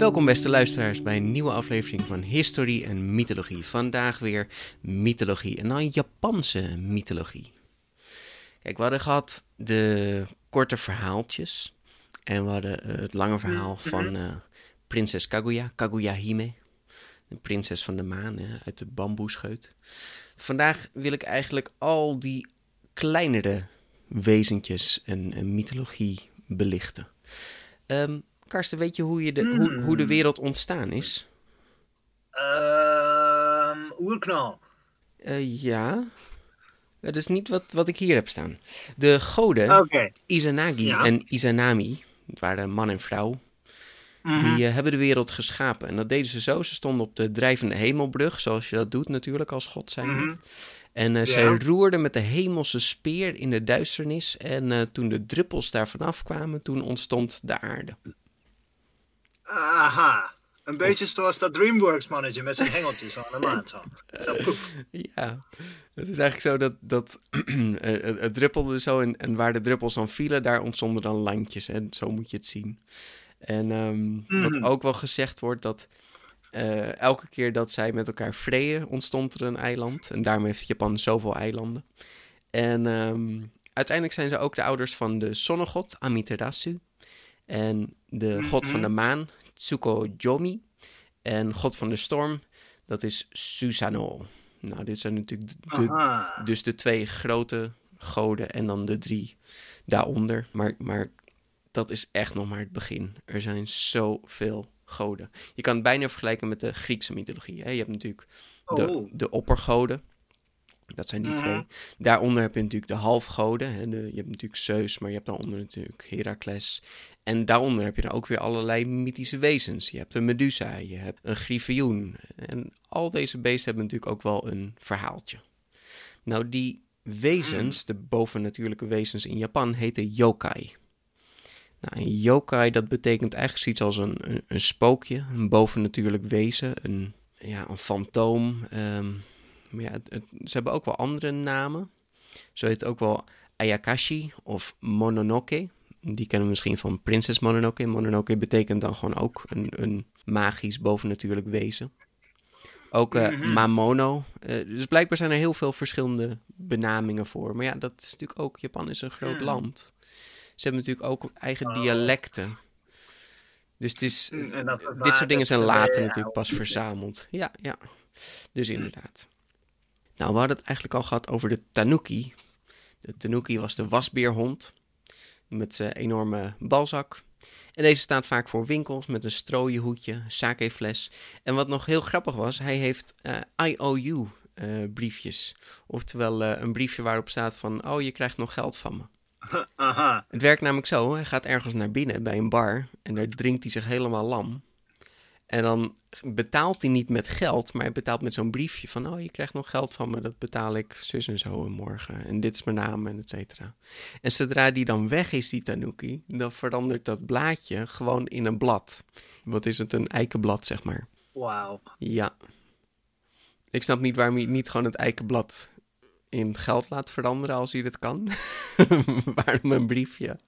Welkom beste luisteraars bij een nieuwe aflevering van Historie en Mythologie. Vandaag weer mythologie en dan Japanse mythologie. Kijk, we hadden gehad de korte verhaaltjes en we hadden eh, het lange verhaal van eh, prinses Kaguya, Kaguya Hime, de prinses van de maan uit de bamboescheut. Vandaag wil ik eigenlijk al die kleinere wezentjes en, en mythologie belichten. Ehm, Karsten, weet je hoe, je de, hoe, hoe de wereld ontstaan is? Ehm oerknal. Eh, ja. Dat is niet wat, wat ik hier heb staan. De goden. Izanagi Ja. en Izanami, waren man en vrouw, Mhm. die eh, hebben de wereld geschapen. En dat deden ze zo. Ze stonden op de drijvende hemelbrug, zoals je dat doet natuurlijk als god zijn. Mhm. En Ja. zij roerden met de hemelse speer in de duisternis. En toen de druppels daar vanaf kwamen, toen ontstond de aarde. Aha. Een beetje zoals dat DreamWorks mannetje met zijn hengeltjes aan de maan. Zo. Ja, het is eigenlijk zo dat, dat het, het druppelde zo en, en waar de druppels dan vielen, daar ontstonden dan landjes. En zo moet je het zien. En ehm, wat Mhm. ook wel gezegd wordt, dat eh, elke keer dat zij met elkaar vreden, ontstond er een eiland. En daarom heeft Japan zoveel eilanden. En ehm, uiteindelijk zijn ze ook de ouders van de zonnegod Amaterasu. En de god van de maan, Tsukuyomi. En god van de storm, dat is Susanoo. Nou, dit zijn natuurlijk de, dus de twee grote goden en dan de drie daaronder. Maar, maar dat is echt nog maar het begin. Er zijn zoveel goden. Je kan het bijna vergelijken met de Griekse mythologie. Hè? Je hebt natuurlijk de, Oh. de oppergoden. Dat zijn die Mhm. twee. Daaronder heb je natuurlijk de halfgoden. Hè? De, je hebt natuurlijk Zeus, maar je hebt daaronder natuurlijk Herakles. En daaronder heb je dan ook weer allerlei mythische wezens. Je hebt een Medusa, je hebt een griffioen. En al deze beesten hebben natuurlijk ook wel een verhaaltje. Nou, die wezens, de bovennatuurlijke wezens in Japan, heten yokai. Nou, en yokai, dat betekent eigenlijk zoiets als een, een, een spookje, een bovennatuurlijk wezen, een, ja, een fantoom. ehm, maar ja, het- het- ze hebben ook wel andere namen. Zo heet het ook wel Ayakashi of Mononoke. Die kennen we misschien van Prinses Mononoke. Mononoke betekent dan gewoon ook een, een magisch bovennatuurlijk wezen. Ook eh, Mhm. Mamono. Eh, dus blijkbaar zijn er heel veel verschillende benamingen voor. Maar ja, dat is natuurlijk ook... Japan is een groot land. Ze hebben natuurlijk ook eigen Oh. dialecten. Dus het is, Mm, dit soort dingen zijn later natuurlijk pas verzameld. Ja, ja. Dus inderdaad. Nou, we hadden het eigenlijk al gehad over de tanuki. De tanuki was de wasbeerhond met zijn enorme balzak. En deze staat vaak voor winkels met een strooien hoedje, sakefles. En wat nog heel grappig was, hij heeft eh, IOU eh, briefjes. Oftewel eh, een briefje waarop staat van, oh je krijgt nog geld van me. Aha. Het werkt namelijk zo, hij gaat ergens naar binnen bij een bar en daar drinkt hij zich helemaal lam. En dan betaalt hij niet met geld, maar hij betaalt met zo'n briefje van, oh, je krijgt nog geld van me, dat betaal ik zus en zo en morgen. En dit is mijn naam en et cetera. En zodra die dan weg is, die tanuki, dan verandert dat blaadje gewoon in een blad. Wat is het, een eikenblad, zeg maar. Wauw. Ja. Ik snap niet waarom hij niet gewoon het eikenblad in geld laat veranderen als hij dat kan. waarom een briefje?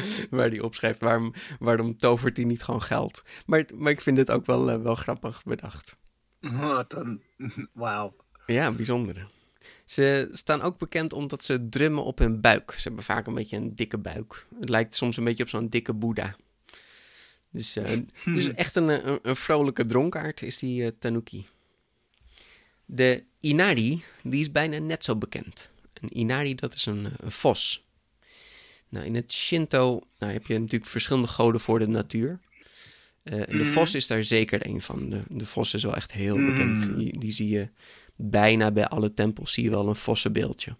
Waar hij opschrijft, waarom, waarom tovert hij niet gewoon geld? Maar, maar ik vind dit ook wel, eh, wel grappig bedacht. Wat een... Wauw. Ja, bijzonder. Ze staan ook bekend omdat ze drummen op hun buik. Ze hebben vaak een beetje een dikke buik. Het lijkt soms een beetje op zo'n dikke boeddha. Dus, eh, dus echt een, een, een vrolijke dronkaard is die eh, tanuki. De inari, die is bijna net zo bekend. Een inari, dat is een, een vos. Nou, in het Shinto nou, heb je natuurlijk verschillende goden voor de natuur. Eh, en de Mhm. vos is daar zeker een van. De, de vos is wel echt heel Mhm. bekend. Die, die zie je bijna bij alle tempels, zie je wel een vossenbeeldje.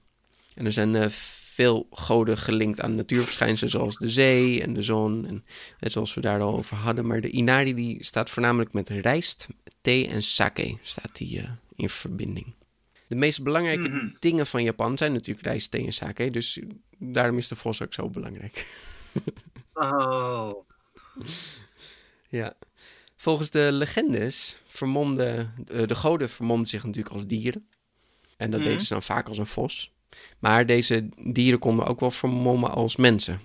En er zijn eh, veel goden gelinkt aan natuurverschijnselen zoals de zee en de zon. En net zoals we daar al over hadden. Maar de Inari die staat voornamelijk met rijst, thee en sake staat die, eh, in verbinding. De meest belangrijke Mhm. dingen van Japan zijn natuurlijk rijst, thee en sake. Dus daarom is de vos ook zo belangrijk. Oh. Ja. Volgens de legendes vermomde de, de goden vermomden zich natuurlijk als dieren. En dat Mhm. deden ze dan vaak als een vos. Maar deze dieren konden ook wel vermommen als mensen.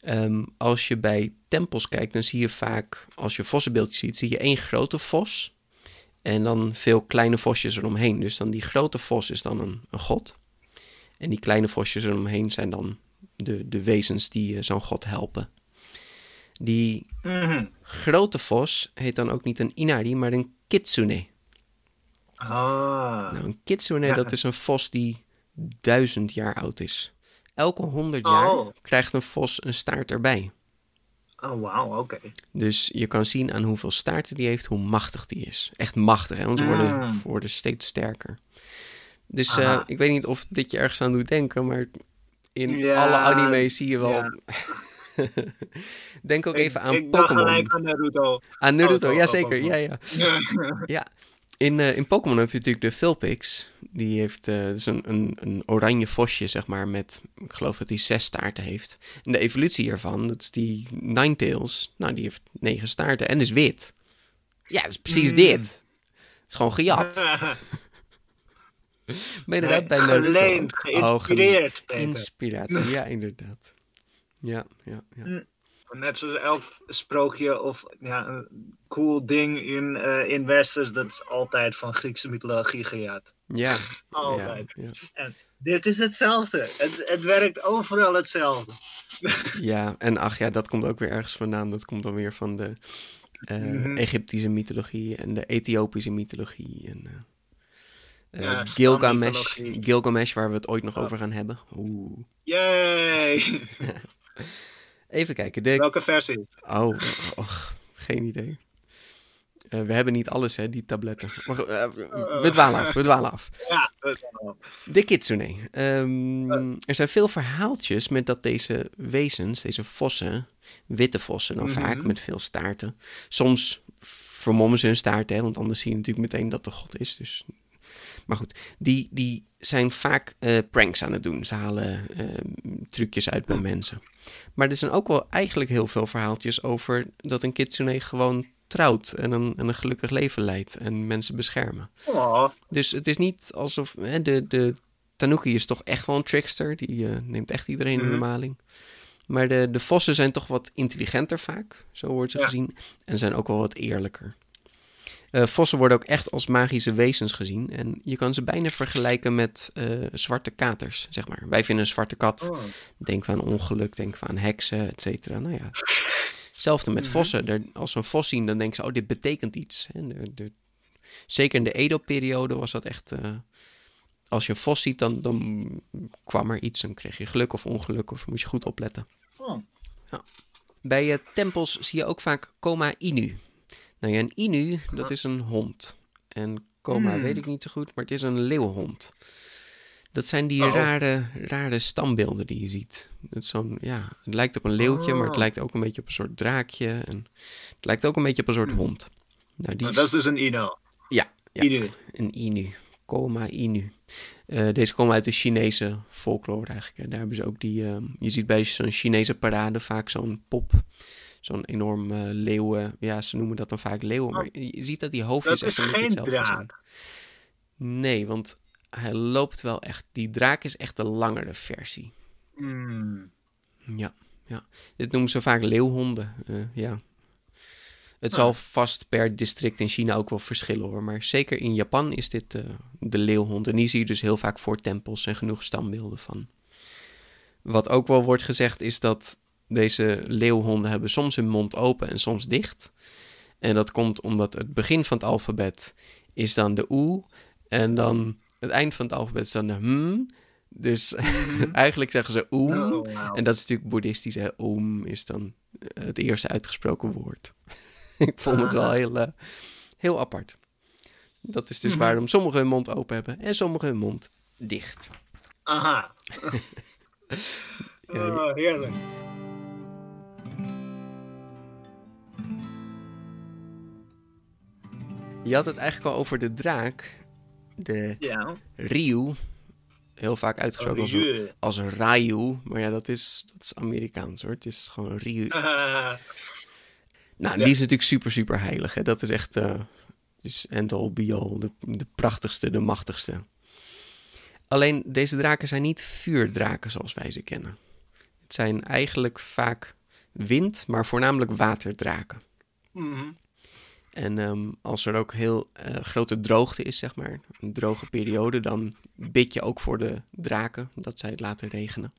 Ehm, als je bij tempels kijkt, dan zie je vaak, als je vossenbeeldjes ziet, zie je één grote vos. En dan veel kleine vosjes eromheen. Dus dan die grote vos is dan een, een god. En die kleine vosjes eromheen zijn dan de, de wezens die eh, zo'n god helpen. Die Mhm. grote vos heet dan ook niet een inari, maar een kitsune. Ah. Nou, een kitsune, Ja. dat is een vos die duizend jaar oud is. Elke honderd jaar Oh. krijgt een vos een staart erbij. Oh, wauw, oké. Dus je kan zien aan hoeveel staarten die heeft, hoe machtig die is. Echt machtig, hè? want ze worden, Mm. worden steeds sterker. Dus eh, ik weet niet of dit je ergens aan doet denken, maar in Ja, alle anime's zie je wel... ja. Denk ook Ik- even aan Ik dacht Pokémon. gelijk aan Naruto. Aan Naruto, Oh, oh, ja zeker. Ja, ja. Ja, in, eh, in Pokémon heb je natuurlijk de Vulpix. Die heeft dat is een, een, een oranje vosje, zeg maar, met, ik geloof dat hij zes staarten heeft. En de evolutie ervan, dat is die Ninetales. Nou, die heeft negen staarten en is wit. Ja, dat is precies Mm. dit. Het is gewoon gejat. Maar inderdaad, bij. Oh, geïnspireerd. Peter. Inspiratie, ja, inderdaad. Ja, ja, ja. Net zoals elk sprookje of ja, een cool ding in, eh in Westers, dat is altijd van Griekse mythologie gejat. Ja, Altijd. ja. En dit is hetzelfde. Het, het werkt overal hetzelfde. Ja, en ach ja, dat komt ook weer ergens vandaan. Dat komt dan weer van de eh, Mhm. Egyptische mythologie en de Ethiopische mythologie. En, eh, Ja, Gilgamesh. Gilgamesh, waar we het ooit nog Oh. over gaan hebben. Oeh. Yay! Even kijken. De... Welke versie? Oh, och, geen idee. Eh, we hebben niet alles, hè, die tabletten. Maar, eh, we dwalen af, we dwalen af. Ja. De kitsune. Ehm, er zijn veel verhaaltjes met dat deze wezens, deze vossen, witte vossen dan Mhm. vaak, met veel staarten. Soms vermommen ze hun staart, hè, want anders zie je natuurlijk meteen dat de god is. Dus. Maar goed, die, die zijn vaak eh, pranks aan het doen. Ze halen ehm, trucjes uit bij mensen. Maar er zijn ook wel eigenlijk heel veel verhaaltjes over dat een kitsune gewoon trouwt en een, en een gelukkig leven leidt en mensen beschermen. Oh, Dus het is niet alsof hè, de, de Tanuki is toch echt wel een trickster. Die eh, neemt echt iedereen in de Mhm. maling. Maar de, de vossen zijn toch wat intelligenter vaak, zo wordt ze Ja. gezien. En zijn ook wel wat eerlijker. Eh, vossen worden ook echt als magische wezens gezien. En je kan ze bijna vergelijken met eh, zwarte katers, zeg maar. Wij vinden een zwarte kat, oh. denken we aan ongeluk, denken we aan heksen, et cetera. Nou ja, hetzelfde met Mhm. vossen. Er- als ze een vos zien, dan denken ze, oh, dit betekent iets. En de, de, zeker in de Edo-periode was dat echt... eh, als je een vos ziet, dan, dan kwam er iets. Dan kreeg je geluk of ongeluk, of moet je goed opletten. Oh. Bij tempels zie je ook vaak Koma Inu. Nou ja, een Inu, dat is een hond. En Koma Hmm. weet ik niet zo goed, maar het is een leeuwhond. Dat zijn die Oh. rare, rare stambeelden die je ziet. Het, is zo'n, ja, het lijkt op een leeuwtje, maar het Oh. lijkt ook een beetje op een soort draakje. En het lijkt ook een beetje op een soort Hmm. hond. Nou, die Nou, dat is dus een Ino. Ja, ja. Inu. een Inu. Koma Inu. Eh, deze komen uit de Chinese folklore eigenlijk. Daar hebben ze ook die... ehm, je ziet bij zo'n Chinese parade vaak zo'n pop. Zo'n enorm eh, leeuwen... Ja, ze noemen dat dan vaak leeuwen. Maar je je ziet dat die hoofdjes Dat echt is een beetje geen hetzelfde zijn. Nee, want hij loopt wel echt... Die draak is echt de langere versie. Hmm. Ja, ja. Dit noemen ze vaak leeuwhonden. eh, ja. Het Ah. zal vast per district in China ook wel verschillen hoor. Maar zeker in Japan is dit eh, de leeuwhond. En die zie je dus heel vaak voor tempels en genoeg stambeelden van. Wat ook wel wordt gezegd is dat deze leeuwhonden hebben soms hun mond open en soms dicht. En dat komt omdat het begin van het alfabet is dan de oe. En dan het eind van het alfabet is dan de hm. Dus eigenlijk zeggen ze oem. Mhm. Oh. En dat is natuurlijk boeddhistisch. Hè? Om is dan eh, het eerste uitgesproken woord. ik vond het wel heel, uh, heel apart. Dat is dus Mhm. waarom sommigen hun mond open hebben en sommigen hun mond dicht. Aha. Ja, Oh, heerlijk. Je had het eigenlijk al over de draak, de Ja. Ryu. Heel vaak uitgesproken als, een- Ryu. als een Ryu, maar ja, dat is, dat is Amerikaans hoor. Het is gewoon een Ryu. Nou, Ja. die is natuurlijk super, super heilig. Hè? Dat is echt, is end all be all, de, de prachtigste, de machtigste. Alleen, deze draken zijn niet vuurdraken zoals wij ze kennen. Het zijn eigenlijk vaak wind, maar voornamelijk waterdraken. mhm. En ehm, als er ook heel eh, grote droogte is, zeg maar, een droge periode, dan bid je ook voor de draken dat zij het laten regenen.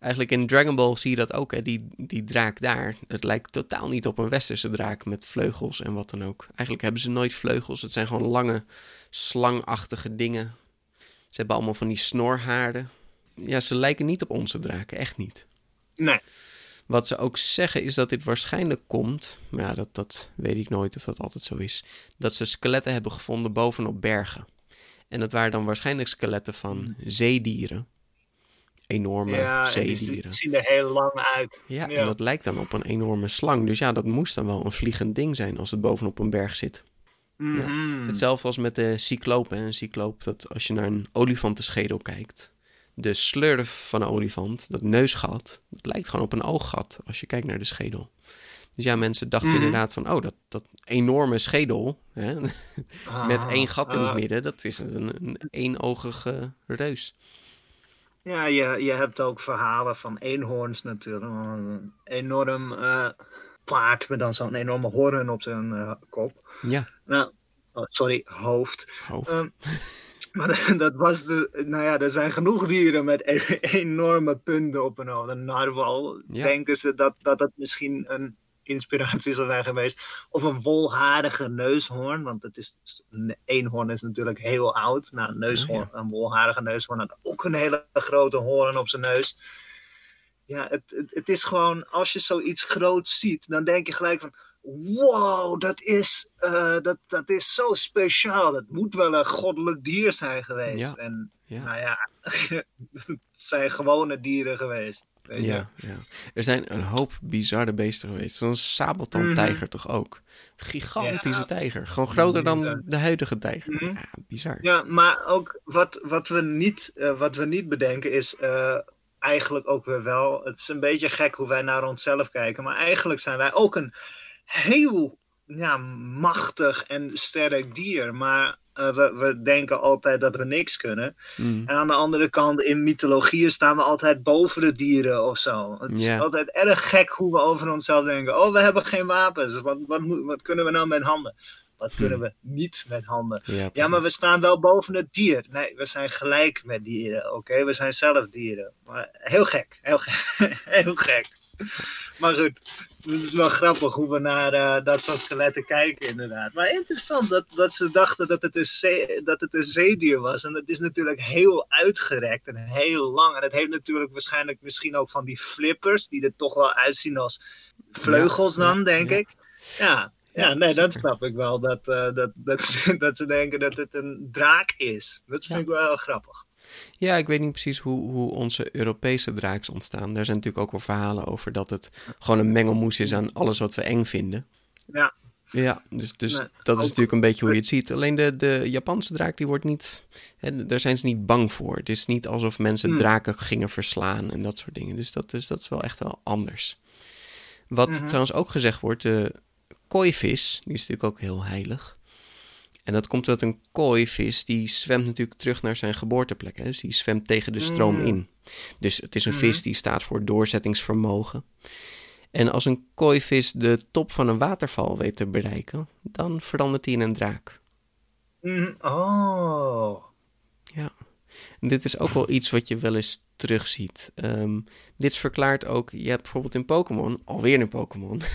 Eigenlijk in Dragon Ball zie je dat ook, hè? Die, die draak daar. Het lijkt totaal niet op een westerse draak met vleugels en wat dan ook. Eigenlijk hebben ze nooit vleugels. Het zijn gewoon lange, slangachtige dingen. Ze hebben allemaal van die snorhaarden. Ja, ze lijken niet op onze draken, echt niet. Nee. Wat ze ook zeggen is dat dit waarschijnlijk komt, maar ja, dat, dat weet ik nooit of dat altijd zo is, dat ze skeletten hebben gevonden bovenop bergen. En dat waren dan waarschijnlijk skeletten van zeedieren. Enorme Ja, en die zeedieren. zien er heel lang uit. Ja, Ja. en dat lijkt dan op een enorme slang. Dus ja, dat moest dan wel een vliegend ding zijn als het bovenop een berg zit. Mhm. Hetzelfde als met de cycloop. Hè. Een cycloop, dat als je naar een olifantenschedel kijkt, de slurf van een olifant, dat neusgat, dat lijkt gewoon op een ooggat als je kijkt naar de schedel. Dus ja, mensen dachten Mhm. inderdaad van, oh, dat, dat enorme schedel hè, met Ah, één gat in het ah. midden, dat is een, een eenogige reus. Ja, je, je hebt ook verhalen van eenhoorns natuurlijk. Een enorm eh, paard met dan zo'n enorme hoorn op zijn eh, kop. Ja, Nou, oh, sorry, hoofd. hoofd. Ehm, maar dat- was de. Nou ja, er zijn genoeg dieren met e- enorme punten op hun hoofd. Een narwal. Ja. Denken ze dat, dat dat misschien een inspiratie zal zijn geweest. Of een wolharige neushoorn. Want het is, een eenhoorn is natuurlijk heel oud. Nou, een, neushoorn, een wolharige neushoorn had ook een hele grote hoorn op zijn neus. Ja, het, het, het is gewoon, als je zoiets groots ziet, dan denk je gelijk van, wow, dat is, eh, dat, dat is zo speciaal. Dat moet wel een goddelijk dier zijn geweest. Ja. En Ja. nou ja, het zijn gewone dieren geweest. Weet je? Ja, ja. Er zijn een hoop bizarre beesten geweest. Zo'n sabeltandtijger toch ook. Gigantische Ja. tijger. Gewoon groter dan de huidige tijger. Mhm. Ja, bizar. Ja, maar ook wat, wat, we, niet, eh, wat we niet bedenken is eh, eigenlijk ook weer wel. Het is een beetje gek hoe wij naar onszelf kijken. Maar eigenlijk zijn wij ook een heel ja, machtig en sterk dier. Maar eh, we, we denken altijd dat we niks kunnen. Mm. En aan de andere kant, in mythologieën staan we altijd boven de dieren of zo. Het is altijd erg gek hoe we over onszelf denken. Oh, we hebben geen wapens. Wat, wat, wat kunnen we nou met handen? Wat kunnen we niet met handen? Ja, Ja, maar we staan wel boven het dier. Nee, we zijn gelijk met dieren, oké? We zijn zelf dieren. Maar heel gek, heel gek, heel gek. Maar goed, het is wel grappig hoe we naar eh, dat soort skeletten kijken, inderdaad. Maar interessant dat, dat ze dachten dat het, een zee, dat het een zeedier was. En het is natuurlijk heel uitgerekt en heel lang. En het heeft natuurlijk waarschijnlijk misschien ook van die flippers, die er toch wel uitzien als vleugels Ja, dan, ja, denk ja. ik. Ja, ja, nee, dat snap ik wel. Dat, eh, dat, dat, ze, dat ze denken dat het een draak is. Dat vind ik wel heel grappig. Ja, ik weet niet precies hoe, hoe onze Europese draaks ontstaan. Daar zijn natuurlijk ook wel verhalen over dat het gewoon een mengelmoes is aan alles wat we eng vinden. Ja. Ja, dus, dus Nee, dat is natuurlijk een beetje hoe je het ziet. Alleen de, de Japanse draak, die wordt niet... Hè, daar zijn ze niet bang voor. Het is niet alsof mensen Hmm. draken gingen verslaan en dat soort dingen. Dus dat is, dat is wel echt wel anders. Wat Mhm. trouwens ook gezegd wordt, de kooivis, die is natuurlijk ook heel heilig. En dat komt dat een kooivis, die zwemt natuurlijk terug naar zijn geboorteplek. Hè? Dus die zwemt tegen de stroom Mm. in. Dus het is een vis die staat voor doorzettingsvermogen. En als een kooivis de top van een waterval weet te bereiken, dan verandert hij in een draak. Mhm. Oh. En dit is ook wel iets wat je wel eens terugziet. Ehm, dit verklaart ook, je hebt bijvoorbeeld in Pokémon, alweer een Pokémon,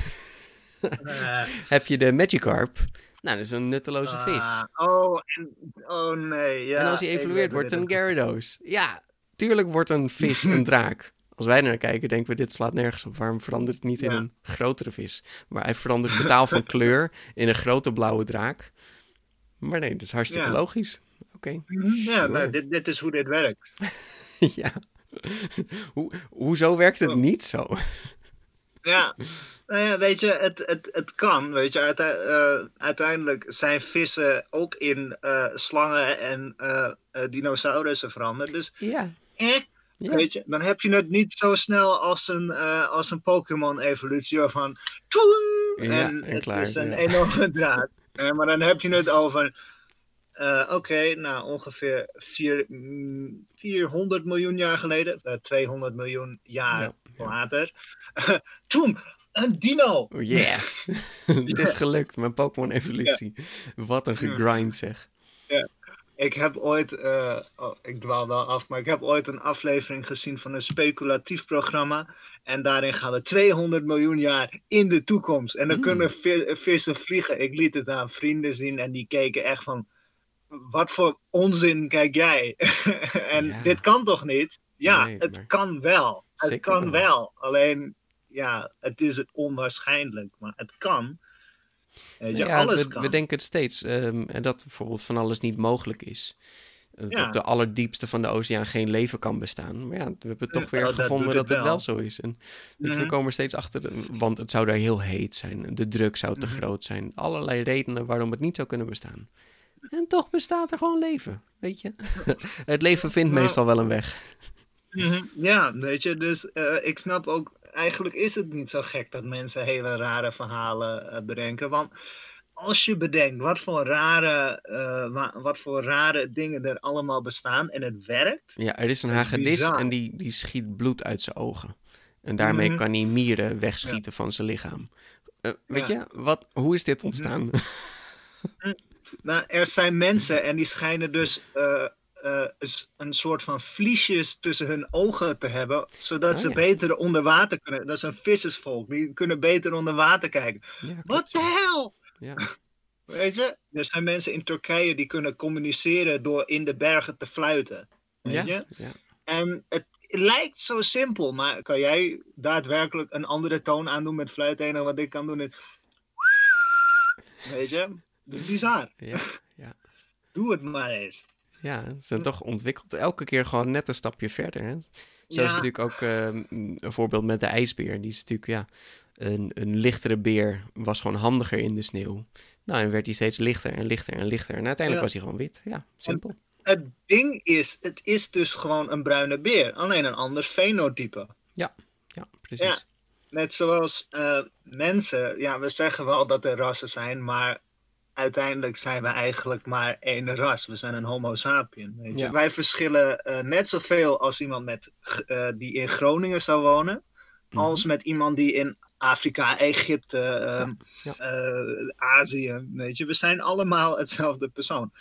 Eh, heb je de Magikarp. Nou, dat is een nutteloze vis. ah, oh, en, oh nee. Ja, en als hij evolueert, wordt een Gyarados. Ja, tuurlijk wordt een vis een draak. als wij naar kijken, denken we: dit slaat nergens op. Waarom verandert het niet in Ja. een grotere vis? Maar hij verandert totaal van kleur in een grote blauwe draak. Maar nee, dat is hartstikke Ja. logisch. Oké, Ja, Sure. nou, dit, dit is hoe dit werkt. ja. Hoe, hoezo werkt het Oh. niet zo? Ja, nou ja, weet je, het, het, het kan. Weet je, Uite- eh, uiteindelijk zijn vissen ook in eh, slangen en eh, dinosaurussen veranderd. Dus, Ja, eh, ja. weet je, dan heb je het niet zo snel als een, als een Pokémon-evolutie waarvan. tjoeng, Ja, en, en het klaar, is een ja. enorme draad. Eh, maar dan heb je het over. eh, Oké, nou ongeveer vier, mm, 400 miljoen jaar geleden, eh, 200 miljoen jaar Ja, ja. Toen, een dino! Oh, Yes! het is gelukt, mijn Pokémon-evolutie. Wat een gegrind zeg. Ik heb ooit, eh, oh, ik dwaal wel af, maar ik heb ooit een aflevering gezien van een speculatief programma. En daarin gaan we 200 miljoen jaar in de toekomst. En dan kunnen vi- vissen vliegen. Ik liet het aan vrienden zien en die keken echt van, wat voor onzin kijk jij? en Ja. dit kan toch niet? Ja, Nee, het maar- kan wel. Het Zeker kan wel. wel. Alleen, ja, het is het onwaarschijnlijk, maar het kan. Je, Nou ja, alles we, kan. we denken het steeds. en dat bijvoorbeeld van alles niet mogelijk is. Dat Ja. op de allerdiepste van de oceaan geen leven kan bestaan. Maar ja, we hebben toch Ja, weer oh, gevonden dat het het wel zo is. En we Mhm. komen er steeds achter, de- want het zou daar heel heet zijn. De druk zou te Mhm. groot zijn. Allerlei redenen waarom het niet zou kunnen bestaan. En toch bestaat er gewoon leven, weet je. het leven vindt Nou, meestal wel een weg. Mhm, Ja, weet je, dus eh, ik snap ook, eigenlijk is het niet zo gek dat mensen hele rare verhalen eh, bedenken. Want als je bedenkt wat voor, rare, eh, wa- wat voor rare dingen er allemaal bestaan en het werkt. Ja, er is een hagedis en die, die schiet bloed uit zijn ogen. En daarmee Mhm. kan hij mieren wegschieten van zijn lichaam. Eh, weet je, wat, hoe is dit ontstaan? Nou, er zijn mensen en die schijnen dus eh, een soort van vliesjes tussen hun ogen te hebben, zodat Oh, ze ja. beter onder water kunnen. Dat is een vissersvolk, die kunnen beter onder water kijken. Ja, Wat de hel? Ja. Weet je, er zijn mensen in Turkije die kunnen communiceren door in de bergen te fluiten. Weet je? ja. En het lijkt zo simpel, maar kan jij daadwerkelijk een andere toon aandoen met fluit? Het enige wat ik kan doen is. Weet je? Dat is bizar. Ja, ja. Doe het maar eens. Ja, ze zijn toch ontwikkeld. Elke keer gewoon net een stapje verder. Hè? Zo is natuurlijk ook ehm, een voorbeeld met de ijsbeer. Die is natuurlijk, ja, een, een lichtere beer was gewoon handiger in de sneeuw. Nou, en werd hij steeds lichter en lichter en lichter. En uiteindelijk Ja. was hij gewoon wit. Ja, simpel. Het ding is, het is dus gewoon een bruine beer, alleen een ander fenotype. Ja, precies. Ja. Net zoals eh, mensen, ja, we zeggen wel dat er rassen zijn, maar uiteindelijk zijn we eigenlijk maar één ras. We zijn een Homo sapien. Weet je? Ja. Wij verschillen eh, net zoveel als iemand met, eh, die in Groningen zou wonen, Mhm. als met iemand die in Afrika, Egypte, ehm, ja. eh, Azië. Weet je? We zijn allemaal hetzelfde persoon.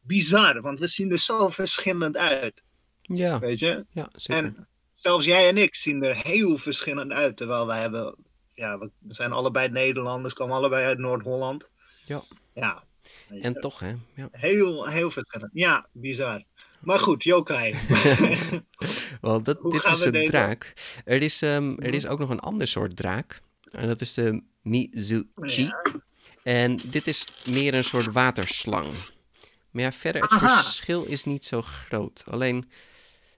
Bizar, want we zien er zo verschillend uit. Ja, Weet je? ja, zeker. En zelfs jij en ik zien er heel verschillend uit. Terwijl wij hebben, ja, we zijn allebei Nederlanders, komen allebei uit Noord-Holland. Ja. Ja. En toch, hè? Ja. heel, heel verschillend. Ja, bizar. Maar goed, yokai. Wel, dat, dit is we een deze- draak. Er is, ehm, er Mhm. is ook nog een ander soort draak. En dat is de Mizuchi. Ja. En dit is meer een soort waterslang. Maar ja, verder, het Aha. verschil is niet zo groot. Alleen,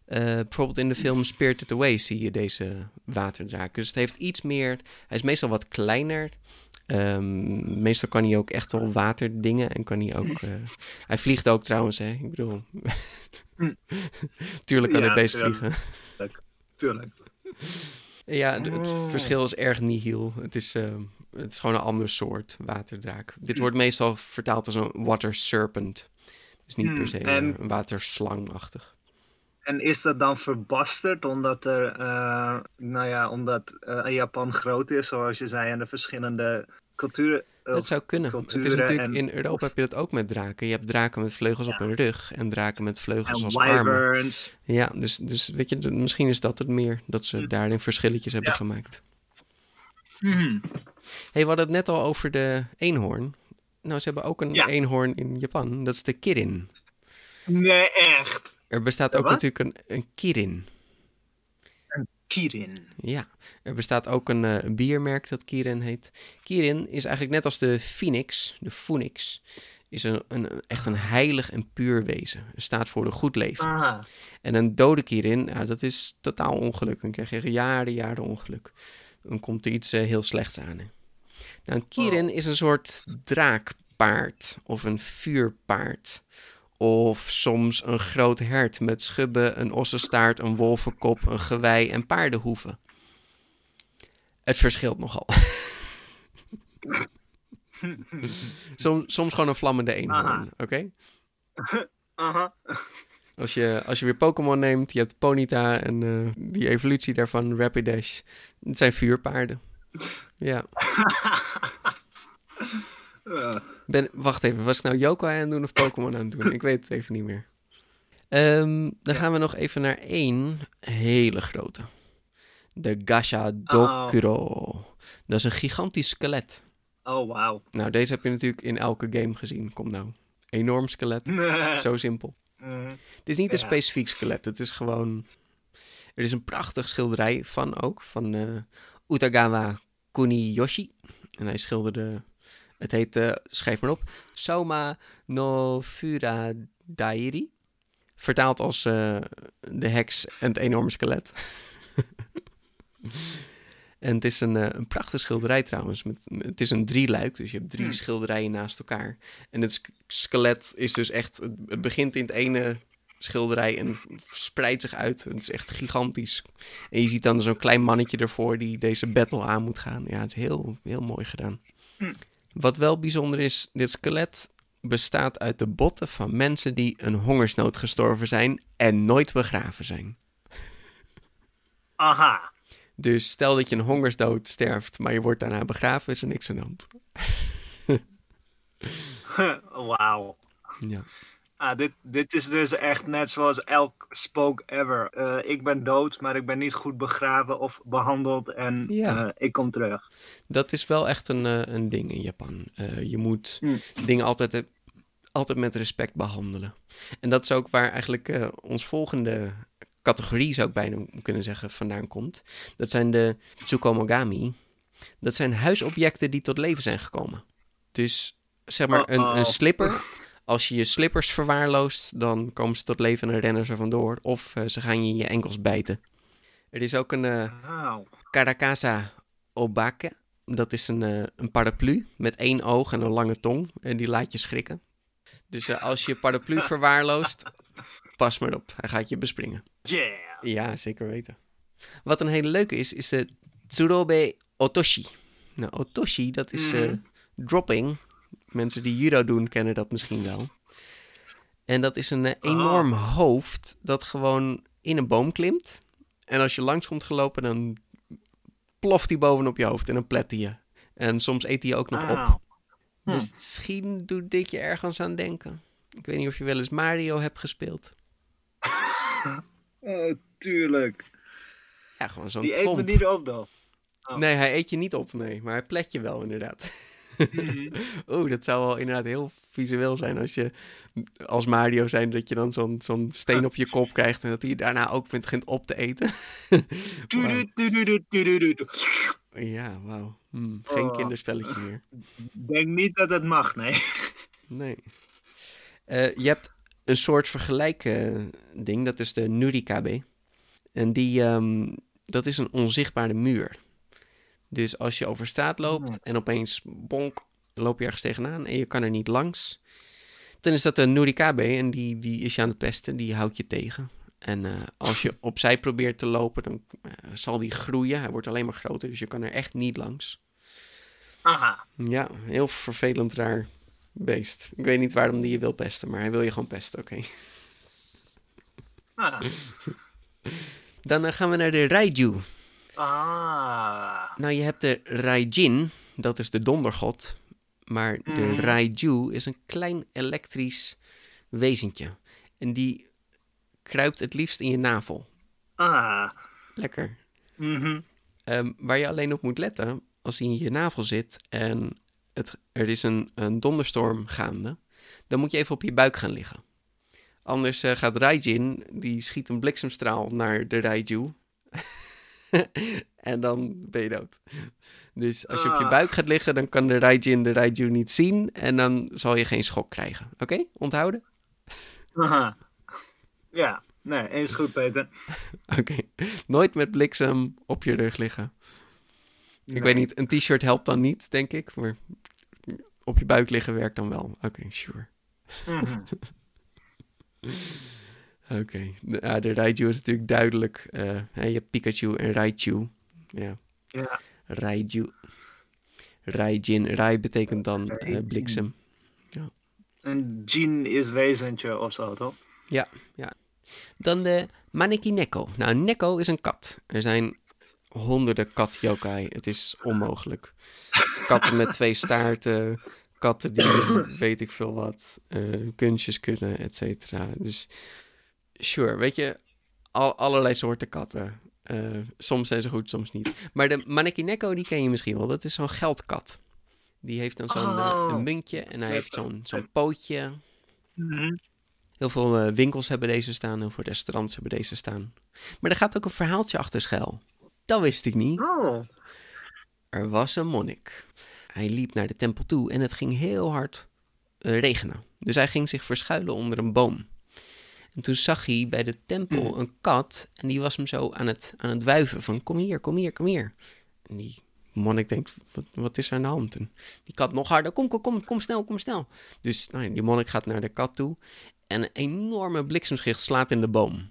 eh, bijvoorbeeld in de film Spirited Away zie je deze waterdraak. Dus het heeft iets meer... Hij is meestal wat kleiner. Ehm, meestal kan hij ook echt wel waterdingen. En kan hij ook... eh, hij vliegt ook trouwens, hè. Ik bedoel... Hm. Tuurlijk kan Ja, het beest tuurlijk. vliegen. Tuurlijk. Ja, d- het Oh. verschil is erg nihil. Het is, eh, het is gewoon een ander soort waterdraak. Dit wordt meestal vertaald als een water serpent. Dus niet per se eh, en- een waterslangachtig. En is dat dan verbasterd omdat er, eh, nou ja, omdat eh, Japan groot is, zoals je zei, en de verschillende culturen. eh, Het zou kunnen. Het is natuurlijk, en- in Europa heb je dat ook met draken. Je hebt draken met vleugels op hun rug en draken met vleugels en als armen. Ja, dus, dus weet je, misschien is dat het meer, dat ze Hmm. daarin verschilletjes hebben Ja. gemaakt. Mhm. hey, we hadden het net al over de eenhoorn. Nou, ze hebben ook een Ja. eenhoorn in Japan. Dat is de kirin. Nee, echt. Er bestaat ook natuurlijk een, een kirin. Kirin. Ja, er bestaat ook een, eh, een biermerk dat Kirin heet. Kirin is eigenlijk net als de Phoenix, de Phoenix, is een, een, echt een heilig en puur wezen. Het staat voor een goed leven. Aha. En een dode Kirin, ja, dat is totaal ongeluk. Dan krijg je jaren, jaren ongeluk. Dan komt er iets eh, heel slechts aan. Hè. Nou, een Kirin is een soort draakpaard of een vuurpaard. Of soms een groot hert met schubben, een ossenstaart, een wolvenkop, een gewei en paardenhoeven. Het verschilt nogal. soms, soms gewoon een vlammende eenhoorn, oké? Aha. Als je, als je weer Pokémon neemt, je hebt Ponyta en eh, die evolutie daarvan, Rapidash. Het zijn vuurpaarden. Ja. Ben, wacht even, was ik nou Yoko aan het doen of Pokémon aan het doen? Ik weet het even niet meer. Ehm, dan gaan we nog even naar één hele grote. De Gashadokuro. Dat is een gigantisch skelet. oh, wauw. Nou, deze heb je natuurlijk in elke game gezien. Kom nou. Enorm skelet. Zo simpel. Mhm. Het is niet een specifiek skelet. Het is gewoon... Er is een prachtig schilderij van ook. Van eh, Utagawa Kuniyoshi. En hij schilderde... Het heet, eh, schrijf maar op, Soma no Fura Dairi. Vertaald als eh, de heks en het enorme skelet. en het is een, eh, een prachtig schilderij trouwens. Met, het is een drieluik, dus je hebt drie Hmm. schilderijen naast elkaar. En het sk- skelet is dus echt... Het, het begint in het ene schilderij en spreidt zich uit. Het is echt gigantisch. En je ziet dan zo'n klein mannetje ervoor die deze battle aan moet gaan. Ja, het is heel, heel mooi gedaan. Hm. Wat wel bijzonder is, dit skelet bestaat uit de botten van mensen die een hongersnood gestorven zijn en nooit begraven zijn. Aha. Dus stel dat je een hongersdood sterft, maar je wordt daarna begraven, is er niks aan de hand. Wauw. Ja. Ah, dit, dit is dus echt net zoals elk spook ever. Eh, ik ben dood, maar ik ben niet goed begraven of behandeld en Ja. eh, ik kom terug. Dat is wel echt een, eh, een ding in Japan. Eh, je moet Hm. dingen altijd, altijd met respect behandelen. En dat is ook waar eigenlijk eh, ons volgende categorie, zou ik bijna kunnen zeggen, vandaan komt. Dat zijn de Tsukomogami. Dat zijn huisobjecten die tot leven zijn gekomen. Dus zeg maar een, Uh-oh. een slipper. Als je je slippers verwaarloost, dan komen ze tot leven en rennen ze vandoor. Of eh, ze gaan je in je enkels bijten. Er is ook een, eh. Karakasa Obake. Dat is een, eh, een paraplu met één oog en een lange tong. En die laat je schrikken. Dus als je paraplu verwaarloost, pas maar op. Hij gaat je bespringen. Yeah. Ja, zeker weten. Wat een hele leuke is, is de Tsurobe Otoshi. Nou, Otoshi, dat is Mhm. dropping. Mensen die judo doen, kennen dat misschien wel. En dat is een eh, enorm hoofd dat gewoon in een boom klimt. En als je langs komt gelopen, dan ploft hij bovenop je hoofd en dan plet hij je. En soms eet hij je ook nog op. Hm. Misschien doet dit je ergens aan denken. Ik weet niet of je wel eens Mario hebt gespeeld. Oh, tuurlijk. Ja, gewoon zo'n Die eet me niet op, dan. Oh. Nee, hij eet je niet op, nee. Maar hij plet je wel, inderdaad. Mhm. Oeh, dat zou wel inderdaad heel visueel zijn als je als Mario zijn... dat je dan zo'n zo'n steen op je kop krijgt... en dat hij daarna ook begint op te eten. Ja, wauw. Hm, geen Oh. kinderspelletje meer. Denk niet dat het mag, nee. Nee. Eh, je hebt een soort vergelijk eh, ding, dat is de Nurikabe. En die, ehm, dat is een onzichtbare muur. Dus als je over straat loopt en opeens bonk, loop je ergens tegenaan en je kan er niet langs. Dan is dat een Nurikabe en die, die is je aan het pesten, die houdt je tegen. En eh, als je opzij probeert te lopen, dan eh, zal die groeien. Hij wordt alleen maar groter, dus je kan er echt niet langs. Aha. Ja, heel vervelend raar beest. Ik weet niet waarom die je wil pesten, maar hij wil je gewoon pesten, oké. Ah. Dan eh, gaan we naar de Raiju. Ah. Nou, je hebt de Raijin, dat is de dondergod. Maar de Mhm. Raiju is een klein elektrisch wezentje. En die kruipt het liefst in je navel. Ah. Lekker. Mhm. Ehm, waar je alleen op moet letten, als hij in je navel zit en het, er is een, een donderstorm gaande, dan moet je even op je buik gaan liggen. Anders eh, gaat Raijin, die schiet een bliksemstraal naar de Raiju. en dan ben je dood. Dus als je op je buik gaat liggen, dan kan de Raijin de Raiju niet zien. En dan zal je geen schok krijgen. Oké, onthouden? Aha. Ja, nee, eens goed, Peter. Oké, nooit met bliksem op je rug liggen. Ik Nee. weet niet, een t-shirt helpt dan niet, denk ik. Maar op je buik liggen werkt dan wel. Oké, sure. Mhm. Oké, de, ja, de Raiju is natuurlijk duidelijk. eh, je hebt Pikachu en Raichu. Ja, Ja. Raiju. Raijin. Rai betekent dan eh, bliksem. Een Jean is wezentje of zo, toch? Dan de Maneki Neko. Nou, Neko is een kat. Er zijn honderden kat yokai. Het is onmogelijk. Katten met twee staarten. Katten die weet ik veel wat. eh, kunstjes kunnen, et cetera. Dus sure, weet je, al, allerlei soorten katten. Eh, soms zijn ze goed, soms niet. Maar de Maneki Neko, die ken je misschien wel. Dat is zo'n geldkat. Die heeft dan zo'n eh, Oh. muntje en hij heeft zo'n zo'n pootje. Mhm. Heel veel eh, winkels hebben deze staan, heel veel restaurants hebben deze staan. Maar er gaat ook een verhaaltje achter schuil. Dat wist ik niet. Oh. Er was een monnik. Hij liep naar de tempel toe en het ging heel hard regenen. Dus hij ging zich verschuilen onder een boom. En toen zag hij bij de tempel een kat en die was hem zo aan het, aan het wuiven van kom hier, kom hier, kom hier. En die monnik denkt, wat, wat is er aan de hand? En die kat nog harder, kom, kom, kom, kom snel, kom snel. Dus nou, die monnik gaat naar de kat toe en een enorme bliksemschicht slaat in de boom.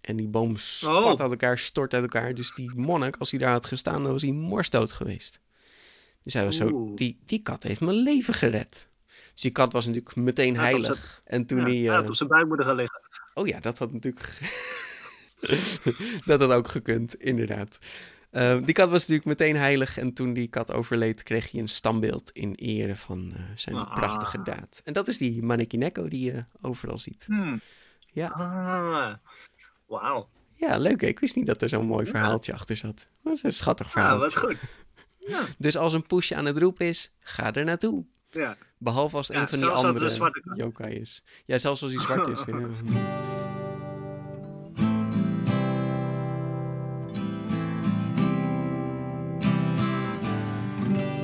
En die boom spat Oh. uit elkaar, stort uit elkaar. Dus die monnik, als hij daar had gestaan, dan was hij morsdood geweest. Dus hij was zo, die, die kat heeft mijn leven gered. Dus die kat was natuurlijk meteen heilig. En toen Ja, hij... eh, had op zijn buik moeten gaan liggen. Oh ja, dat had natuurlijk. dat had ook gekund, inderdaad. Eh, die kat was natuurlijk meteen heilig. En toen die kat overleed, kreeg hij een standbeeld in ere van eh, zijn Ah. prachtige daad. En dat is die Maneki Neko die je overal ziet. Hmm. Ja. Ah. Wauw. ja, leuk. hè? Ik wist niet dat er zo'n mooi verhaaltje achter zat. Dat is een schattig Ah, verhaal. wat goed. Ja, Dus als een push aan het roepen is, ga er naartoe. ja. Behalve als het Ja, een van die andere yokai is. Ja, zelfs als hij zwart is. ja.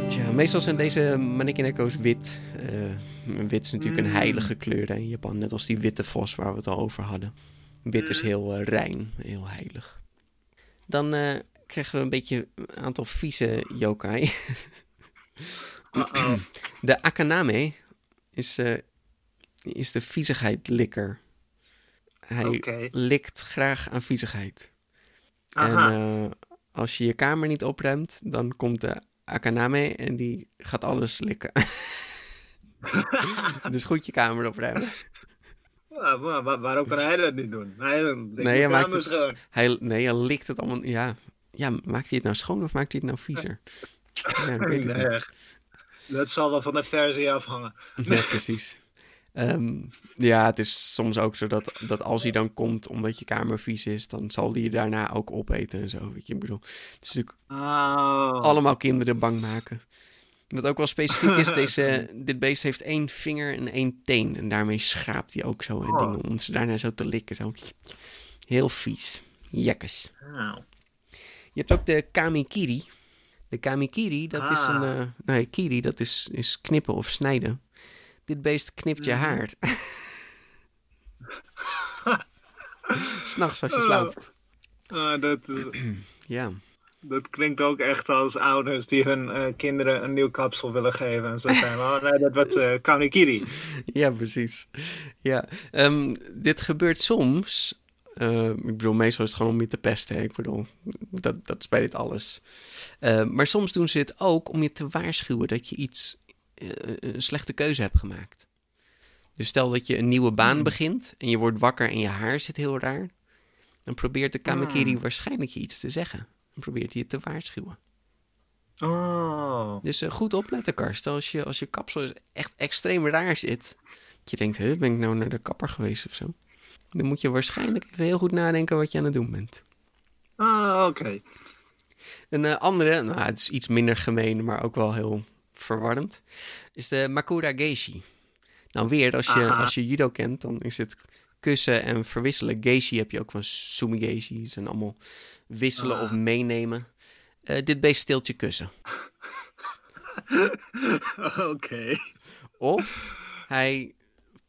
Tja, meestal zijn deze Manekineko's wit. Eh, wit is natuurlijk een Mm. heilige kleur in Japan. Net als die witte vos waar we het al over hadden. Wit is Mm. heel eh, rein, heel heilig. Dan eh, krijgen we een beetje een aantal vieze yokai. Uh-oh. De Akaname is, eh, is de viezigheidlikker. Hij Oké. likt graag aan viezigheid. En eh, als je je kamer niet opruimt, dan komt de Akaname en die gaat alles likken. dus goed je kamer opruimen. Ja, maar waarom kan hij dat niet doen? Hij denkt, Nee, hij maakt het- schoon. Hij, nee, hij likt het allemaal. Ja, ja, maakt hij het nou schoon of maakt hij het nou viezer? Ja, ik weet het Nee, niet. Dat zal wel van de versie afhangen. Ja, precies. Ehm, ja, het is soms ook zo dat, dat als hij dan komt omdat je kamer vies is, dan zal hij je daarna ook opeten en zo. Weet je, ik bedoel, het is natuurlijk Oh. allemaal kinderen bang maken. Wat ook wel specifiek is, deze, dit beest heeft één vinger en één teen. En daarmee schraapt hij ook zo en Oh. dingen om ze daarna zo te likken. Zo. Heel vies. Jekkes. Je hebt ook de kamikiri. De kamikiri, dat is een... Ah. eh nee, kiri, dat is, is knippen of snijden. Dit beest knipt je Mhm. haar. S'nachts als je Oh. slaapt. Ah, dat, is- Ja. dat klinkt ook echt als ouders die hun eh, kinderen een nieuw kapsel willen geven. En zo zijn oh nee, dat wordt eh kanikiri. ja, precies. Ja. Ehm, dit gebeurt soms. Eh, ik bedoel, meestal is het gewoon om je te pesten. hè. Ik bedoel, dat, dat is bij dit alles. Eh, maar soms doen ze dit ook om je te waarschuwen dat je iets, eh, een slechte keuze hebt gemaakt. Dus stel dat je een nieuwe baan begint en je wordt wakker en je haar zit heel raar. Dan probeert de Kamakiri waarschijnlijk je iets te zeggen. Dan probeert hij je te waarschuwen. Oh. Dus goed opletten, Karst. Als je, als je kapsel echt extreem raar zit. Dat je denkt, ben ik nou naar de kapper geweest of zo? Dan moet je waarschijnlijk even heel goed nadenken wat je aan het doen bent. Ah, oké. Een eh, andere, nou, het is iets minder gemeen, maar ook wel heel verwarrend, is de Makura Geishi. Nou weer, als je, Aha. als je judo kent, dan is het kussen en verwisselen. Geishi heb je ook van Sumigeishi. zijn allemaal wisselen of Ah. meenemen. Eh, dit beest steelt je kussen. Oké. Of hij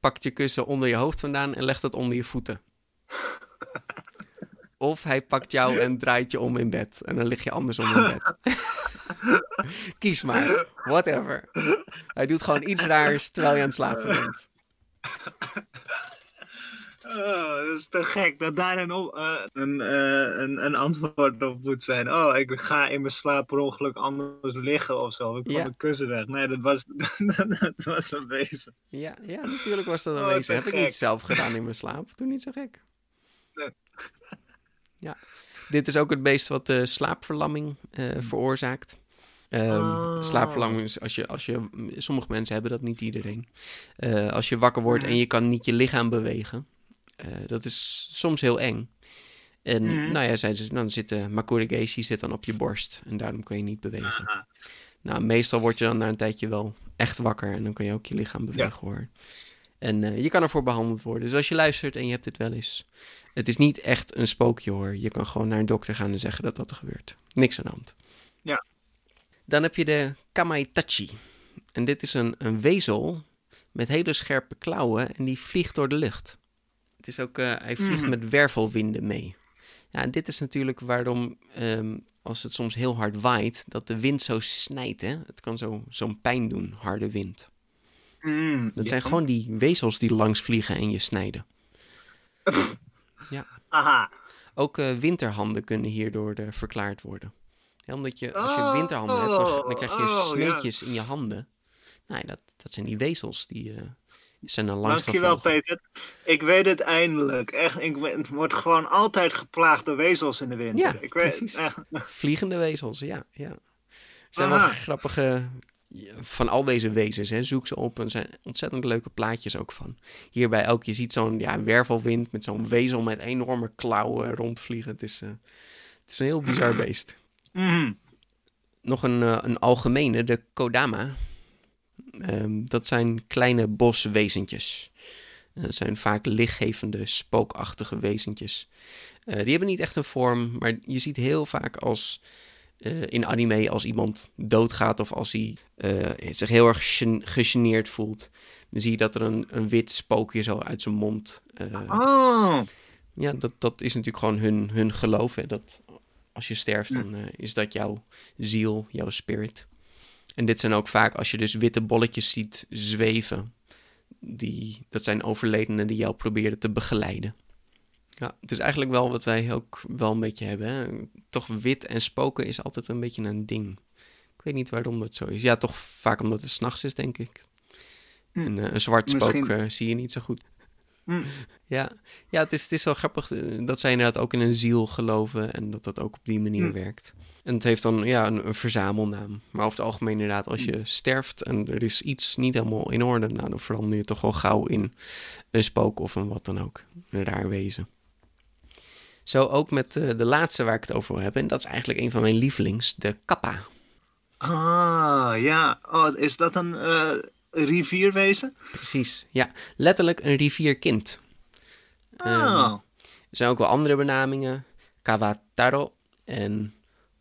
pakt je kussen onder je hoofd vandaan en legt het onder je voeten. Of hij pakt jou en draait je om in bed. En dan lig je andersom in bed. Kies maar. Whatever. Hij doet gewoon iets raars terwijl je aan het slapen bent. Oh, dat is te gek dat daar een, eh, een, eh, een, een antwoord op moet zijn. Oh, ik ga in mijn slaap per ongeluk anders liggen of zo. Ik kwam Ja. mijn kussen weg. Nee, dat was, dat was een wezen. Ja, ja, natuurlijk was dat een Oh, Heb ik niet zelf gedaan in mijn slaap. Doe niet zo gek. Nee. Ja. Dit is ook het beest wat de slaapverlamming eh, veroorzaakt. Ehm, Oh. Slaapverlamming is als je, als je... Sommige mensen hebben dat, niet iedereen. Als je wakker wordt en Mhm. je kan niet je lichaam bewegen. Eh, dat is soms heel eng. En Mhm. nou ja, zei ze, dan zit de Makurigeshi zit dan op je borst. En daarom kun je niet bewegen. Aha. Nou, meestal word je dan na een tijdje wel echt wakker en dan kan je ook je lichaam bewegen hoor. En eh, je kan ervoor behandeld worden. Dus als je luistert en je hebt dit wel eens. Het is niet echt een spookje hoor. Je kan gewoon naar een dokter gaan en zeggen dat dat er gebeurt. Niks aan de hand. Ja. Dan heb je de Kamaitachi. En dit is een, een wezel met hele scherpe klauwen en die vliegt door de lucht. Het is ook, eh, hij vliegt Mhm. met wervelwinden mee. Ja, en dit is natuurlijk waarom, ehm, als het soms heel hard waait, dat de wind zo snijdt. Hè? Het kan zo- zo'n pijn doen, harde wind. Mm, Dat ja. zijn gewoon die wezels die langs vliegen en je snijden. Aha. Ook eh, winterhanden kunnen hierdoor eh, verklaard worden. Ja, omdat je, als je Oh, winterhanden hebt, dan, dan krijg je oh, ja. sneetjes in je handen. Nou, ja, dat, dat zijn die wezels die zijn er langs Dankjewel. Peter. Ik weet het eindelijk. Echt, ik ben- word gewoon altijd geplaagd door wezels in de winter. Ja, ik weet, precies. echt. Vliegende wezels, ja. ja. Er zijn wel Aha. grappige... Van al deze wezens, hè, zoek ze op. En er zijn ontzettend leuke plaatjes ook van. Hierbij ook, je ziet zo'n ja, wervelwind met zo'n wezel met enorme klauwen rondvliegen. Het is, eh, het is een heel bizar beest. Mhm. Nog een, eh, een algemene, de Kodama. Ehm, dat zijn kleine boswezentjes. Eh, Dat zijn vaak lichtgevende, spookachtige wezentjes. Eh, die hebben niet echt een vorm, maar je ziet heel vaak als eh, in anime als iemand doodgaat of als hij zich heel erg gen- gegeneerd voelt. Dan zie je dat er een, een wit spookje zo uit zijn mond. Oh. ja, dat, dat is natuurlijk gewoon hun, hun geloof. Hè? Dat als je sterft, dan is dat jouw ziel, jouw spirit. En dit zijn ook vaak, als je dus witte bolletjes ziet zweven, die, dat zijn overledenen die jou probeerden te begeleiden. Ja, het is eigenlijk wel wat wij ook wel een beetje hebben. Hè? Toch wit en spoken is altijd een beetje een ding. Ik weet niet waarom dat zo is. Ja, toch vaak omdat het s'nachts is, denk ik. Hm. En eh, een zwart spook Misschien. eh, zie je niet zo goed. Hm. Ja, ja het, is, het is wel grappig eh, dat zij inderdaad ook in een ziel geloven en dat dat ook op die manier Hm. werkt. En het heeft dan ja, een, een verzamelnaam. Maar over het algemeen inderdaad, als je sterft en er is iets niet helemaal in orde, nou, dan verander je toch wel gauw in een spook of een wat dan ook. Een raar wezen. Zo ook met eh, de laatste waar ik het over wil hebben. En dat is eigenlijk een van mijn lievelings, de kappa. Ah, ja. Oh, is dat een eh, rivierwezen? Precies, ja. Letterlijk een rivierkind. Oh. Er zijn ook wel andere benamingen. Kawataro en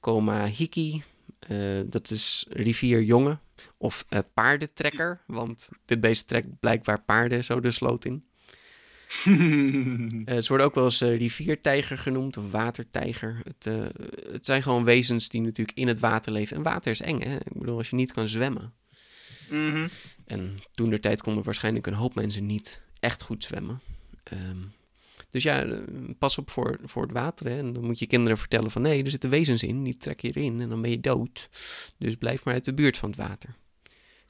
Komahiki. Eh, dat is rivierjongen. Of eh, paardentrekker. Want dit beest trekt blijkbaar paarden zo de sloot in. Eh, ze worden ook wel eens riviertijger genoemd. Of watertijger. Het, het zijn gewoon wezens die natuurlijk in het water leven. En water is eng hè. Ik bedoel als je niet kan zwemmen. Mhm. En toen der tijd konden waarschijnlijk een hoop mensen niet echt goed zwemmen. Ehm, dus ja, eh, pas op voor, voor het water. Hè. En dan moet je kinderen vertellen van nee, er zitten wezens in, die trek je erin en dan ben je dood. Dus blijf maar uit de buurt van het water.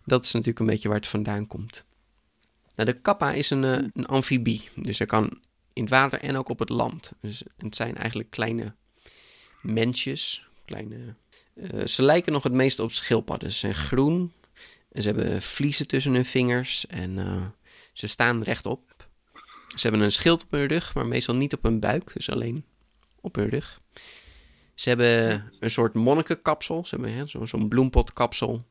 Dat is natuurlijk een beetje waar het vandaan komt. Nou, de kappa is een, eh, een amfibie. Dus hij kan in het water en ook op het land. Dus het zijn eigenlijk kleine mensjes. Kleine, eh, ze lijken nog het meest op schildpadden. Ze zijn groen, en ze hebben vliezen tussen hun vingers en ze staan rechtop. Ze hebben een schild op hun rug, maar meestal niet op hun buik, dus alleen op hun rug. Ze hebben een soort monnikenkapsel, ze hebben zo- zo'n bloempotkapsel.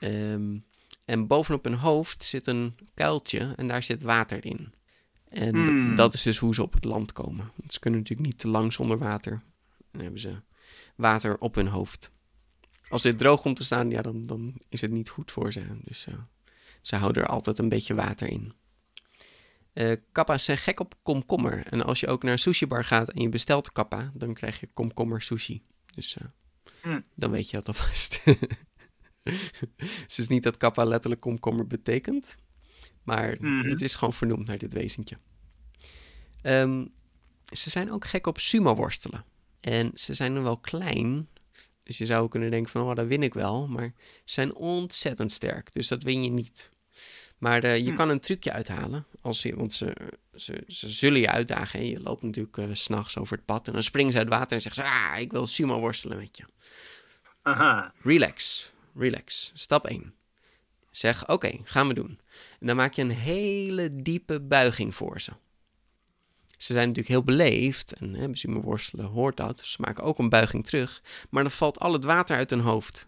Ehm, en bovenop hun hoofd zit een kuiltje en daar zit water in. En Hmm. dat is dus hoe ze op het land komen. Want Ze kunnen natuurlijk niet te lang zonder water. Dan hebben ze water op hun hoofd. Als dit droog komt te staan, ja, dan, dan is het niet goed voor ze. Dus eh, ze houden er altijd een beetje water in. Eh kappa's zijn gek op komkommer. En als je ook naar een sushibar gaat en je bestelt kappa, dan krijg je komkommer sushi. Dus eh, Hmm. dan weet je dat alvast. dus het is niet dat kappa letterlijk komkommer betekent. Maar Mhm. het is gewoon vernoemd naar dit wezentje. Ehm, ze zijn ook gek op sumo-worstelen. En ze zijn dan wel klein. Dus je zou kunnen denken van, oh, dat win ik wel. Maar ze zijn ontzettend sterk. Dus dat win je niet. Maar eh, je Hm. kan een trucje uithalen. Als je, want ze, ze, ze zullen je uitdagen. Hè? Je loopt natuurlijk eh, s s'nachts over het pad. En dan springen ze uit het water en zeggen ze... Ah, ik wil sumo worstelen met je. Aha. Relax, relax. Stap 1. Zeg, oké, gaan we doen. En dan maak je een hele diepe buiging voor ze. Ze zijn natuurlijk heel beleefd en hè, sumo worstelen hoort dat. Dus ze maken ook een buiging terug. Maar dan valt al het water uit hun hoofd.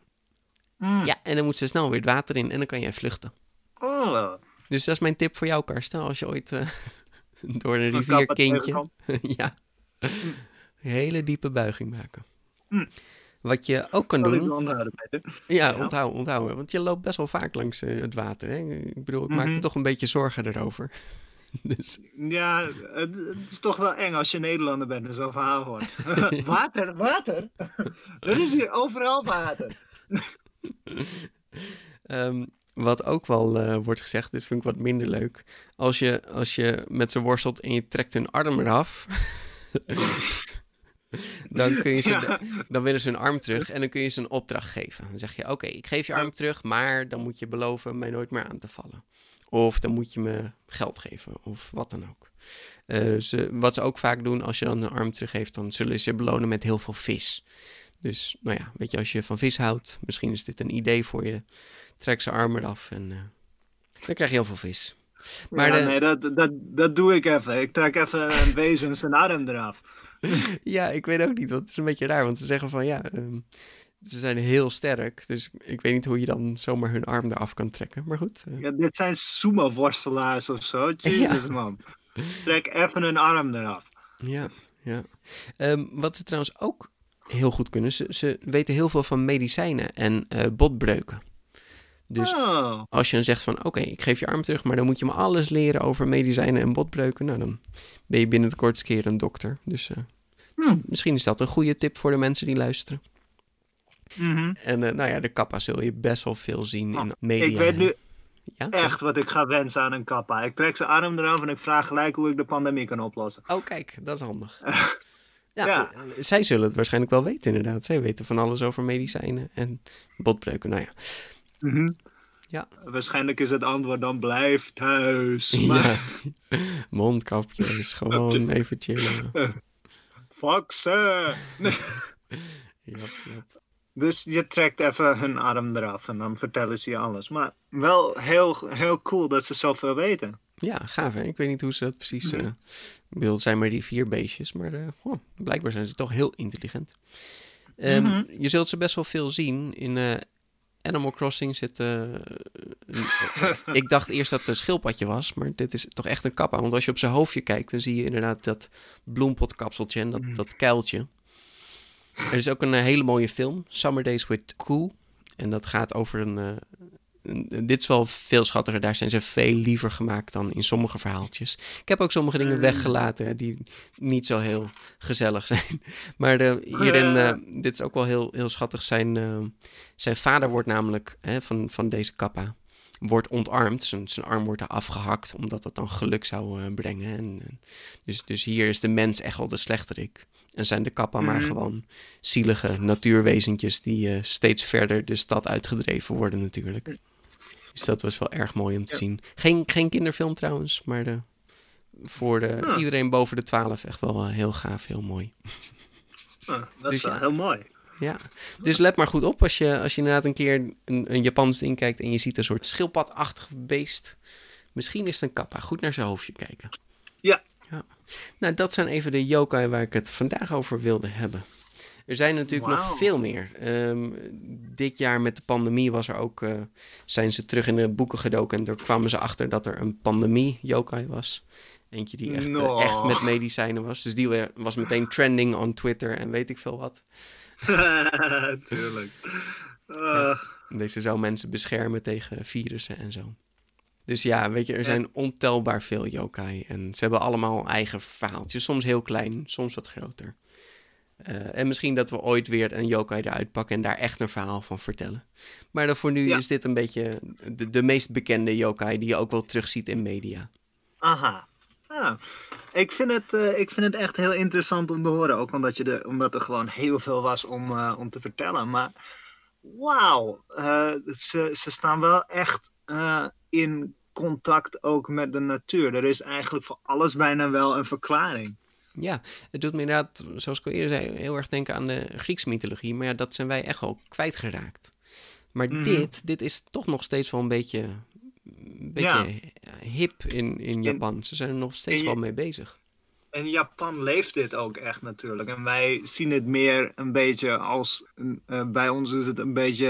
Hmm. Ja, en dan moet ze snel weer het water in en dan kan jij vluchten. Oh. Dus dat is mijn tip voor jou, Karsten. Als je ooit eh, door een rivier kindje... ja, een hele diepe buiging maken. Hm. Wat je ook kan doen... me onthouden? Ja, onthouden, onthouden. Want je loopt best wel vaak langs eh, het water. Hè? Ik bedoel, ik maak me Mhm. toch een beetje zorgen erover. dus Ja, het, het is toch wel eng als je Nederlander bent en zo'n verhaal hoort. water, water? er is hier overal water. ehm, wat ook wel eh, wordt gezegd, dit vind ik wat minder leuk. Als je, als je met ze worstelt en je trekt hun arm eraf... dan, kun je ze, Ja. dan willen ze hun arm terug en dan kun je ze een opdracht geven. Dan zeg je, oké, ik geef je arm terug, maar dan moet je beloven mij nooit meer aan te vallen. Of dan moet je me geld geven, of wat dan ook. Eh, ze, wat ze ook vaak doen, als je dan een arm teruggeeft, dan zullen ze belonen met heel veel vis. Dus, nou ja, weet je, als je van vis houdt, misschien is dit een idee voor je. Trek ze arm eraf en eh, dan krijg je heel veel vis. Maar ja, de- nee, dat, dat, dat doe ik even. Ik trek even een wezen zijn arm eraf. Ja, ik weet ook niet, want het is een beetje raar, want ze zeggen van ja, ehm, ze zijn heel sterk, dus ik weet niet hoe je dan zomaar hun arm eraf kan trekken. Maar goed, eh, Ja, dit zijn sumo-worstelaars of zo. Jezus, Ja. man. Trek even een arm eraf. Ja, ja. Ehm, wat ze trouwens ook heel goed kunnen, ze, ze weten heel veel van medicijnen en eh, botbreuken. Dus oh. als je dan zegt van, oké, ik geef je arm terug, maar dan moet je me alles leren over medicijnen en botbreuken, nou dan ben je binnen de kortste keer een dokter. Dus eh, Hm. misschien is dat een goede tip voor de mensen die luisteren. Mhm. En eh, nou ja, de kappa zul je best wel veel zien in media. Ik weet nu Ja, echt wat ik ga wensen aan een kappa. Ik trek zijn arm eraf en ik vraag gelijk hoe ik de pandemie kan oplossen. Oh, kijk, dat is handig. Ja, Ja. eh, zij zullen het waarschijnlijk wel weten, inderdaad. Zij weten van alles over medicijnen en botbreuken. Nou ja, Mhm. Ja. Waarschijnlijk is het antwoord dan blijf thuis. Maar ja. mondkapjes, gewoon even chillen. fuck ze. Nee. Dus je trekt even hun arm eraf en dan vertellen ze je alles. Maar wel heel, heel cool dat ze zoveel weten. Ja, gaaf hè. Ik weet niet hoe ze dat precies... Eh ik bedoel, het zijn maar die vier beestjes, maar eh, oh, blijkbaar zijn ze toch heel intelligent. Ehm, Mhm. Je zult ze best wel veel zien. In eh, Animal Crossing zit... eh, een- ik dacht eerst dat het een schildpadje was, maar dit is toch echt een kappa. Want als je op zijn hoofdje kijkt, dan zie je inderdaad dat bloempotkapseltje en dat, dat kuiltje. Er is ook een eh, hele mooie film, Summer Days with Cool. En dat gaat over een, eh, een- Dit is wel veel schattiger. Daar zijn ze veel liever gemaakt dan in sommige verhaaltjes. Ik heb ook sommige dingen Mm. weggelaten die niet zo heel gezellig zijn. Maar de, hierin, Ja. eh, dit is ook wel heel, heel schattig. Zijn, eh, zijn vader wordt namelijk hè, van, van deze kappa wordt ontarmd. Zijn, zijn arm wordt er afgehakt, omdat dat dan geluk zou eh, brengen. En, en dus, dus hier is de mens echt wel de slechterik. En zijn de kappa maar Mhm. gewoon zielige natuurwezentjes die eh, steeds verder de stad uitgedreven worden natuurlijk. Dus dat was wel erg mooi om te Ja. zien. Geen, geen kinderfilm trouwens, maar de, voor de, iedereen boven de 12 echt wel heel gaaf, heel mooi. Ah, dat Dus is wel heel mooi. Ja, dus let maar goed op als je, als je inderdaad een keer een, een Japans ding kijkt en je ziet een soort schildpadachtig beest. Misschien is het een kappa. Goed naar zijn hoofdje kijken. Ja. ja. Nou, dat zijn even de yokai waar ik het vandaag over wilde hebben. Er zijn natuurlijk nog veel meer. Ehm, dit jaar met de pandemie was er ook, eh, zijn ze terug in de boeken gedoken en daar kwamen ze achter dat er een pandemie yokai was. Eentje die echt, eh, echt met medicijnen was. Dus die was meteen trending on Twitter en weet ik veel wat. Tuurlijk. Deze zou mensen beschermen tegen virussen en zo. Dus ja, weet je, er zijn ontelbaar veel yokai. En ze hebben allemaal eigen verhaaltjes. Soms heel klein, soms wat groter. Uh, en misschien dat we ooit weer een yokai eruit pakken en daar echt een verhaal van vertellen. Maar voor nu is dit een beetje de, de meest bekende yokai die je ook wel terugziet in media. Aha. Ah. Ik, vind het, uh, ik vind het echt heel interessant om te horen. Ook omdat, je de, omdat er gewoon heel veel was om, uh, om te vertellen. Maar wauw, ze, ze staan wel echt in contact ook met de natuur. Er is eigenlijk voor alles bijna wel een verklaring. Ja, het doet me inderdaad, zoals ik al eerder zei, heel erg denken aan de Griekse mythologie. Maar ja, dat zijn wij echt wel kwijtgeraakt. Maar mhm. dit, dit is toch nog steeds wel een beetje, een beetje hip in, in Japan. Ze zijn er nog steeds wel mee bezig. In Japan leeft dit ook echt natuurlijk. En wij zien het meer een beetje als. Uh, bij ons is het een beetje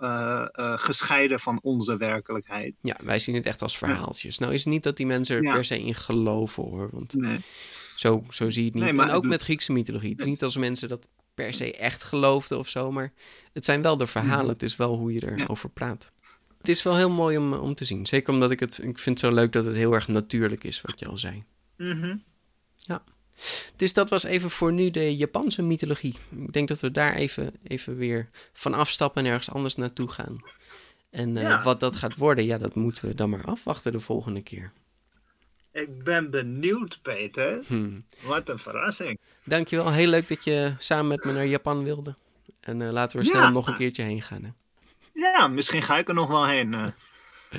uh, uh, gescheiden van onze werkelijkheid. Ja, wij zien het echt als verhaaltjes. Nou is het niet dat die mensen er per se in geloven hoor. Want nee. Zo, zo zie je het niet. Nee, en ook met Griekse mythologie. Het is niet als mensen dat per se echt geloofden of zo. Maar het zijn wel de verhalen. Mhm. Het is wel hoe je erover praat. Het is wel heel mooi om, om te zien. Zeker omdat ik het. Ik vind het zo leuk dat het heel erg natuurlijk is, wat je al zei. Mm ja. Dus dat was even voor nu de Japanse mythologie. Ik denk dat we daar even, even weer van afstappen en ergens anders naartoe gaan. En uh, wat dat gaat worden, ja, dat moeten we dan maar afwachten de volgende keer. Ik ben benieuwd, Peter. Hmm. Wat een verrassing. Dankjewel. Heel leuk dat je samen met me naar Japan wilde. En uh, laten we snel nog een keertje heen gaan. Hè? Ja, misschien ga ik er nog wel heen. Uh,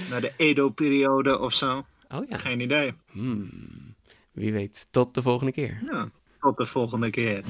naar de Edo-periode of zo. Oh ja. Geen idee. Hmm wie weet, tot de volgende keer. Ja, tot de volgende keer.